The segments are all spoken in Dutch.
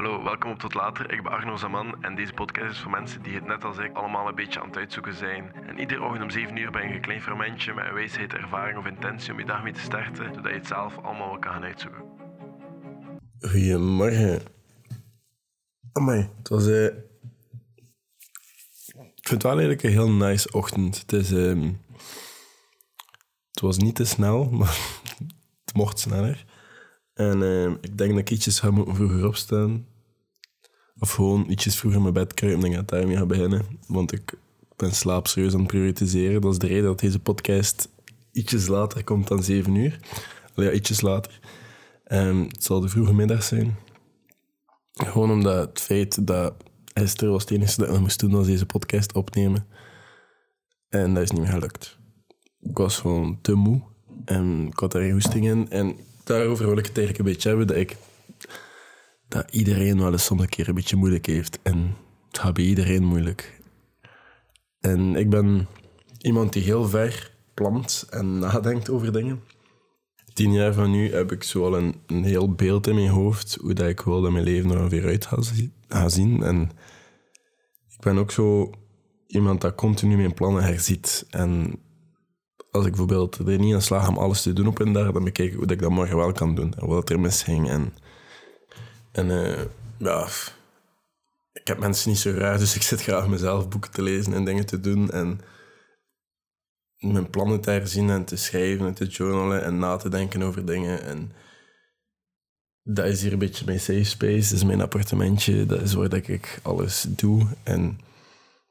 Hallo, welkom op Tot Later. Ik ben Arno Zaman en deze podcast is voor mensen die het net als ik allemaal een beetje aan het uitzoeken zijn. En iedere ochtend om 7 uur ben je een klein fermentje met een wijsheid, ervaring of intentie om je dag mee te starten, zodat je het zelf allemaal wel kan gaan uitzoeken. Goedemorgen. Amai, het was... eh Ik vind het wel eigenlijk een heel nice ochtend. Het is... ehm, Het was niet te snel, maar het mocht sneller. En ehm, ik denk dat ik ietsjes ga moeten vroeger opstaan. Of gewoon ietsjes vroeger mijn bed kruipen en ik ga daarmee gaan beginnen. Want ik ben slaap serieus aan het prioritiseren. Dat is de reden dat deze podcast ietsjes later komt dan 7 uur. Ja, ietsjes later. Ehm, het zal de vroege middag zijn. Gewoon omdat het feit dat gisteren was het enige dat ik nog moest doen was deze podcast opnemen. En dat is niet meer gelukt. Ik was gewoon te moe. En ik had daar geen goesting in. En daarover wil ik het eigenlijk een beetje hebben. Dat, ik, dat iedereen wel eens soms een keer een beetje moeilijk heeft. En het gaat bij iedereen moeilijk. En ik ben iemand die heel ver plant en nadenkt over dingen. Tien jaar van nu heb ik zo al een, heel beeld in mijn hoofd hoe dat ik wil dat mijn leven er ongeveer uit gaat zi- gaat zien. En ik ben ook zo iemand dat continu mijn plannen herziet. En als ik bijvoorbeeld er niet aan slaag om alles te doen op een dag, dan bekijk ik hoe dat ik dat morgen wel kan doen. En wat er misging. En, en eh, ja, ik heb mensen niet zo raar, dus ik zit graag mezelf boeken te lezen en dingen te doen. En mijn plannen te herzien en te schrijven en te journalen en na te denken over dingen. En dat is hier een beetje mijn safe space, dat is mijn appartementje, dat is waar dat ik alles doe. En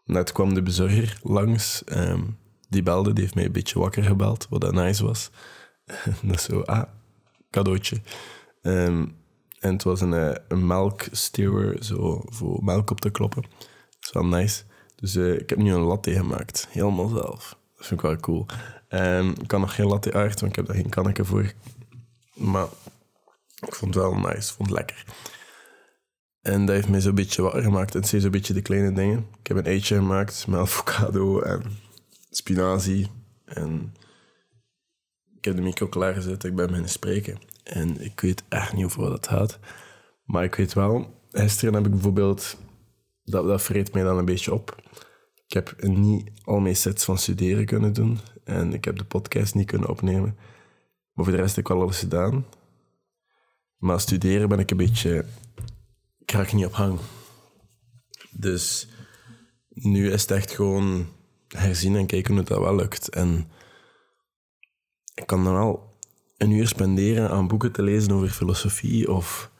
net kwam de bezorger langs, ehm, die belde, die heeft mij een beetje wakker gebeld, wat dat nice was. dat is zo, ah, cadeautje. Ehm, en het was een, eh, een melkstewer, zo voor melk op te kloppen. Dat is wel nice. Dus eh, ik heb nu een latte gemaakt, helemaal zelf. Dat vind ik wel cool. En ik kan nog geen latte art, want ik heb daar geen kanneke voor. Maar ik vond het wel nice, vond het lekker. En dat heeft mij zo'n beetje wakker gemaakt. En het zijn zo'n beetje de kleine dingen. Ik heb een eitje gemaakt met avocado en spinazie. En ik heb de micro klaargezet, ik ben beginnen spreken. En ik weet echt niet over wat het gaat. Maar ik weet wel, gisteren heb ik bijvoorbeeld... Dat, dat vreet mij dan een beetje op. Ik heb niet al mijn sets van studeren kunnen doen. En ik heb de podcast niet kunnen opnemen. Maar voor de rest heb ik wel alles gedaan. Maar studeren ben ik een beetje... Ik raak niet op hang. Dus nu is het echt gewoon herzien en kijken hoe dat wel lukt. En ik kan dan wel een uur spenderen aan boeken te lezen over filosofie of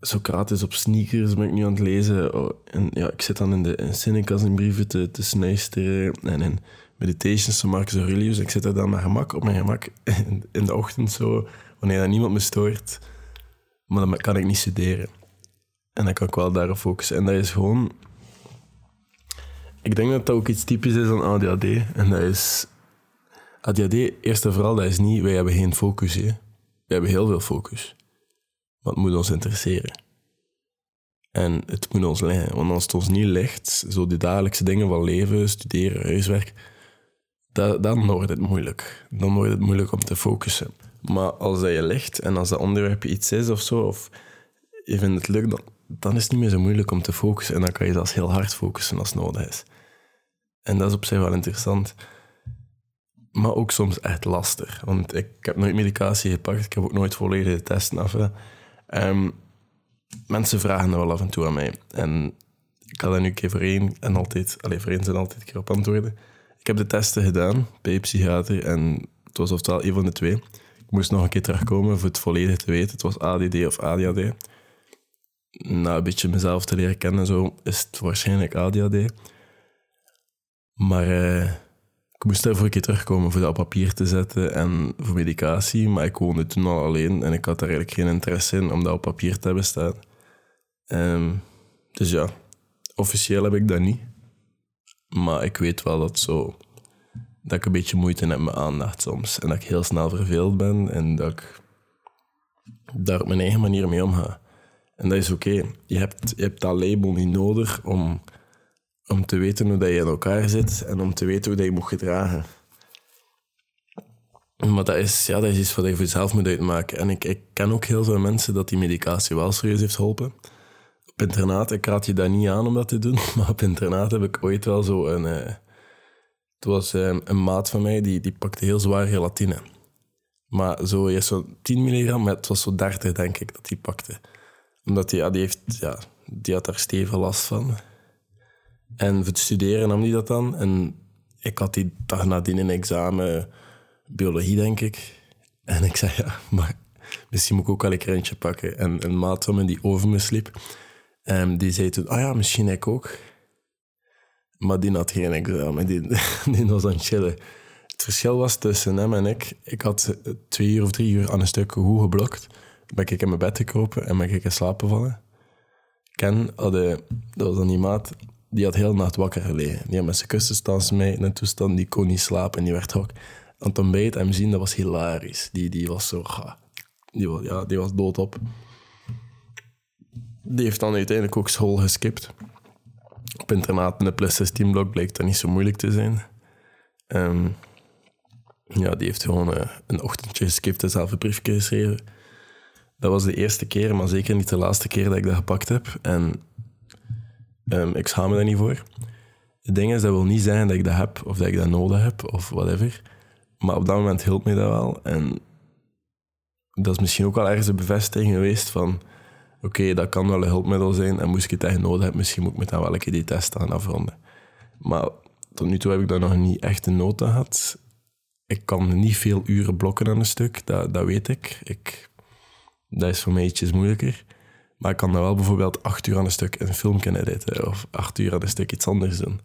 Socrates op sneakers ben ik nu aan het lezen. Oh, En ja, ik zit dan in de in Senecas brieven te, te en in Meditations van Marcus Aurelius. Ik zit er dan met gemak, op mijn gemak, in, in de ochtend zo, wanneer dan niemand me stoort. Maar dan kan ik niet studeren. En dan kan ik wel daarop focussen. En dat is gewoon... Ik denk dat dat ook iets typisch is aan ADHD. En dat is... ADHD, eerst en vooral, dat is niet... Wij hebben geen focus, hè. We hebben heel veel focus. Het moet ons interesseren. En het moet ons liggen. Want als het ons niet ligt, zo die dagelijkse dingen van leven, studeren, huiswerk, da- dan wordt het moeilijk. Dan wordt het moeilijk om te focussen. Maar als dat je ligt en als dat onderwerp iets is of zo, of je vindt het leuk, dan, dan is het niet meer zo moeilijk om te focussen. En dan kan je zelfs heel hard focussen als nodig is. En dat is op zich wel interessant. Maar ook soms echt lastig. Want ik heb nooit medicatie gepakt. Ik heb ook nooit volledige testen af. Ehm, mensen vragen dat wel af en toe aan mij. En ik ga daar nu een keer voor één en altijd... Allee, voor eens en altijd een keer op antwoorden. Ik heb de testen gedaan bij psychiater en het was oftewel een van de twee. Ik moest nog een keer terugkomen voor het volledig te weten. Het was ADD of ADHD. Na een beetje mezelf te leren kennen, zo, is het waarschijnlijk ADHD. Maar eh, ik moest daarvoor een keer terugkomen voor dat papier te zetten en voor medicatie. Maar ik woonde toen al alleen en ik had daar eigenlijk geen interesse in om dat op papier te hebben staan. Ehm, dus ja, officieel heb ik dat niet. Maar ik weet wel dat, zo, dat ik een beetje moeite heb met aandacht soms. En dat ik heel snel verveeld ben en dat ik daar op mijn eigen manier mee omga. En dat is oké. Je, hebt, je hebt dat label niet nodig om, om te weten hoe dat je in elkaar zit en om te weten hoe dat je moet gedragen. Maar dat is, ja, dat is iets wat je voor jezelf moet uitmaken. En ik, ik ken ook heel veel mensen dat die medicatie wel serieus heeft geholpen. Op internaat, ik raad je daar niet aan om dat te doen, maar op internaat heb ik ooit wel zo een... Uh, het was um, een maat van mij, die, die pakte heel zwaar gelatine. Maar zo, je zo 10 milligram, maar het was zo 30, denk ik, dat hij pakte. Omdat hij, ja, die, heeft, ja, die had daar stevig last van. En voor het studeren nam hij dat dan. En ik had die dag nadien een examen biologie, denk ik. En ik zei, ja, maar misschien moet ik ook wel een krantje pakken. En een maat van me die over me sliep, um, die zei toen, ah oh ja, misschien ik ook. Maar die had geen examen, die, die was aan het chillen. Het verschil was tussen hem en ik, ik had twee uur of drie uur aan een stuk goed geblokt. Ben ik in mijn bed gekropen en ben ik in slaap gevallen. Ken hadden, dat was dan die maat, die had heel nacht wakker gelegen. Die had met zijn kussenstaan mee in een toestand, die kon niet slapen en die werd ook aan het hem zien, dat was hilarisch. Die, die was zo, die was, ja, die was doodop. Die heeft dan uiteindelijk ook school geskipt. Op internaat in de plus 16 blok bleek dat niet zo moeilijk te zijn. Um, ja, die heeft gewoon uh, een ochtendje geskipt en zelf een briefje geschreven. Dat was de eerste keer, maar zeker niet de laatste keer dat ik dat gepakt heb. En um, ik schaam me daar niet voor. Het ding is, dat wil niet zeggen dat ik dat heb, of dat ik dat nodig heb, of whatever. Maar op dat moment hielp mij dat wel. En dat is misschien ook wel ergens een bevestiging geweest van... Oké, dat kan wel een hulpmiddel zijn. En moest ik het echt nodig hebben, misschien moet ik met dat wel een keer die test aan afronden. Maar tot nu toe heb ik daar nog niet echt een nood aan gehad. Ik kan niet veel uren blokken aan een stuk, dat, dat weet ik. ik. Dat is voor mij ietsjes moeilijker. Maar ik kan dan wel bijvoorbeeld acht uur aan een stuk een film kunnen editen. Of acht uur aan een stuk iets anders doen.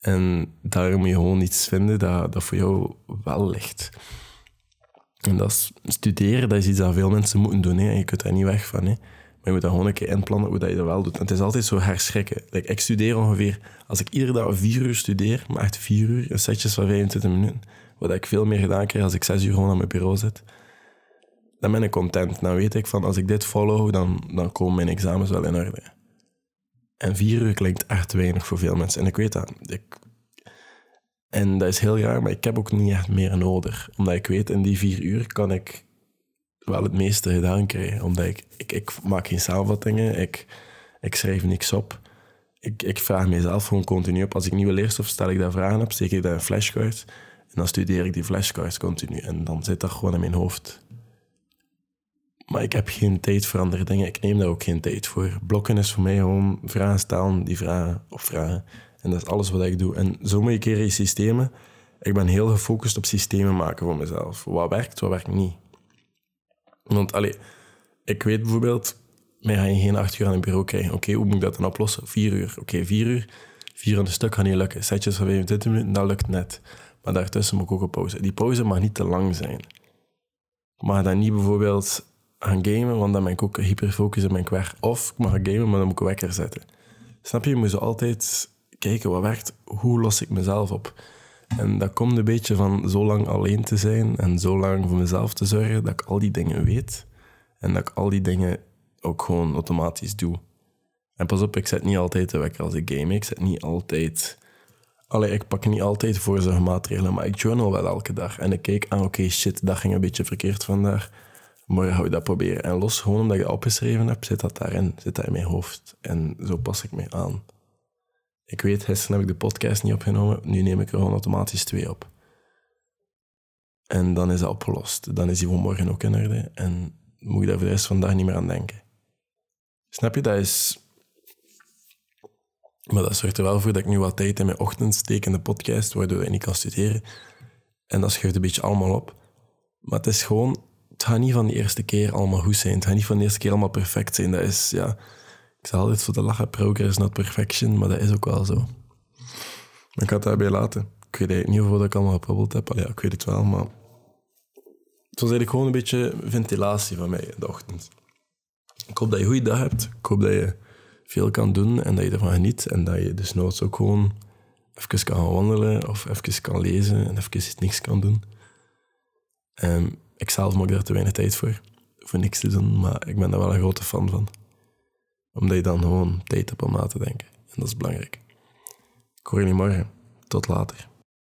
En daar moet je gewoon iets vinden dat, dat voor jou wel ligt. En dat is studeren, dat is iets dat veel mensen moeten doen. En je kunt daar niet weg van. Hè. Maar je moet dat gewoon een keer inplannen hoe dat je dat wel doet. En het is altijd zo herschrikken. Ik studeer ongeveer, als ik iedere dag vier uur studeer, maar echt vier uur, een setjes van 25 minuten, wat ik veel meer gedaan krijg als ik zes uur gewoon aan mijn bureau zit, dan ben ik content. Dan weet ik van, als ik dit follow, dan, dan komen mijn examens wel in orde. En vier uur klinkt echt weinig voor veel mensen. En ik weet dat. Ik, en dat is heel raar, maar ik heb ook niet echt meer nodig. Omdat ik weet, in die vier uur kan ik wel het meeste gedaan krijgen. Omdat ik, ik, maak geen samenvattingen, ik, ik schrijf niks op. Ik, ik vraag mezelf gewoon continu op. Als ik nieuwe leerstof stel ik daar vragen op, steek ik daar een flashcard. En dan studeer ik die flashcards continu. En dan zit dat gewoon in mijn hoofd. Maar ik heb geen tijd voor andere dingen. Ik neem daar ook geen tijd voor. Blokken is voor mij gewoon vragen stellen, die vragen of vragen. En dat is alles wat ik doe. En zo moet ik keren in systemen. Ik ben heel gefocust op systemen maken voor mezelf. Wat werkt, wat werkt niet. Want allee, ik weet bijvoorbeeld, mij ga je geen acht uur aan een bureau krijgen. Oké, hoe moet ik dat dan oplossen? Vier uur. Oké, vier uur. Vier aan de stuk gaat niet lukken. Setjes van 25 minuten, dat lukt net. Maar daartussen moet ik ook een pauze. Die pauze mag niet te lang zijn. Mag dan niet bijvoorbeeld gaan gamen, want dan ben ik ook hyperfocus in mijn werk. Of ik mag gamen, maar dan moet ik wekker zetten. Snap je? Je moet altijd kijken wat werkt, hoe los ik mezelf op. En dat komt een beetje van zo lang alleen te zijn en zo lang voor mezelf te zorgen dat ik al die dingen weet. En dat ik al die dingen ook gewoon automatisch doe. En pas op, ik zet niet altijd de wekker als ik game. Ik zet niet altijd... Allee, ik pak niet altijd maatregelen, maar ik journal wel elke dag. En ik kijk aan, oké, shit, dat ging een beetje verkeerd vandaag morgen ga ik dat proberen. En los, gewoon omdat je dat opgeschreven hebt, zit dat daarin, zit dat in mijn hoofd. En zo pas ik me aan. Ik weet, gisteren heb ik de podcast niet opgenomen, nu neem ik er gewoon automatisch twee op. En dan is dat opgelost. Dan is die van morgen ook in orde. En moet ik daar voor de rest vandaag niet meer aan denken. Snap je? Dat is... Maar dat zorgt er wel voor dat ik nu wat tijd in mijn ochtend steek in de podcast, waardoor ik niet kan studeren. En dat schuift een beetje allemaal op. Maar het is gewoon het gaat niet van de eerste keer allemaal goed zijn. Het gaat niet van de eerste keer allemaal perfect zijn. Dat is, ja... Ik zal altijd voor de lachen, progress not perfection, maar dat is ook wel zo. Ik ga het daarbij laten. Ik weet eigenlijk niet dat ik allemaal geprobeerd heb. ja, ik weet het wel, maar... Het was eigenlijk gewoon een beetje ventilatie van mij in de ochtend. Ik hoop dat je een goede dag hebt. Ik hoop dat je veel kan doen en dat je ervan geniet. En dat je dus nooit ook gewoon even kan gaan wandelen of even kan lezen en even niks kan doen. Um, ik zelf maak te weinig tijd voor. Voor niks te doen, maar ik ben daar wel een grote fan van. Omdat je dan gewoon tijd hebt om na te denken. En dat is belangrijk. Ik hoor jullie morgen. Tot later.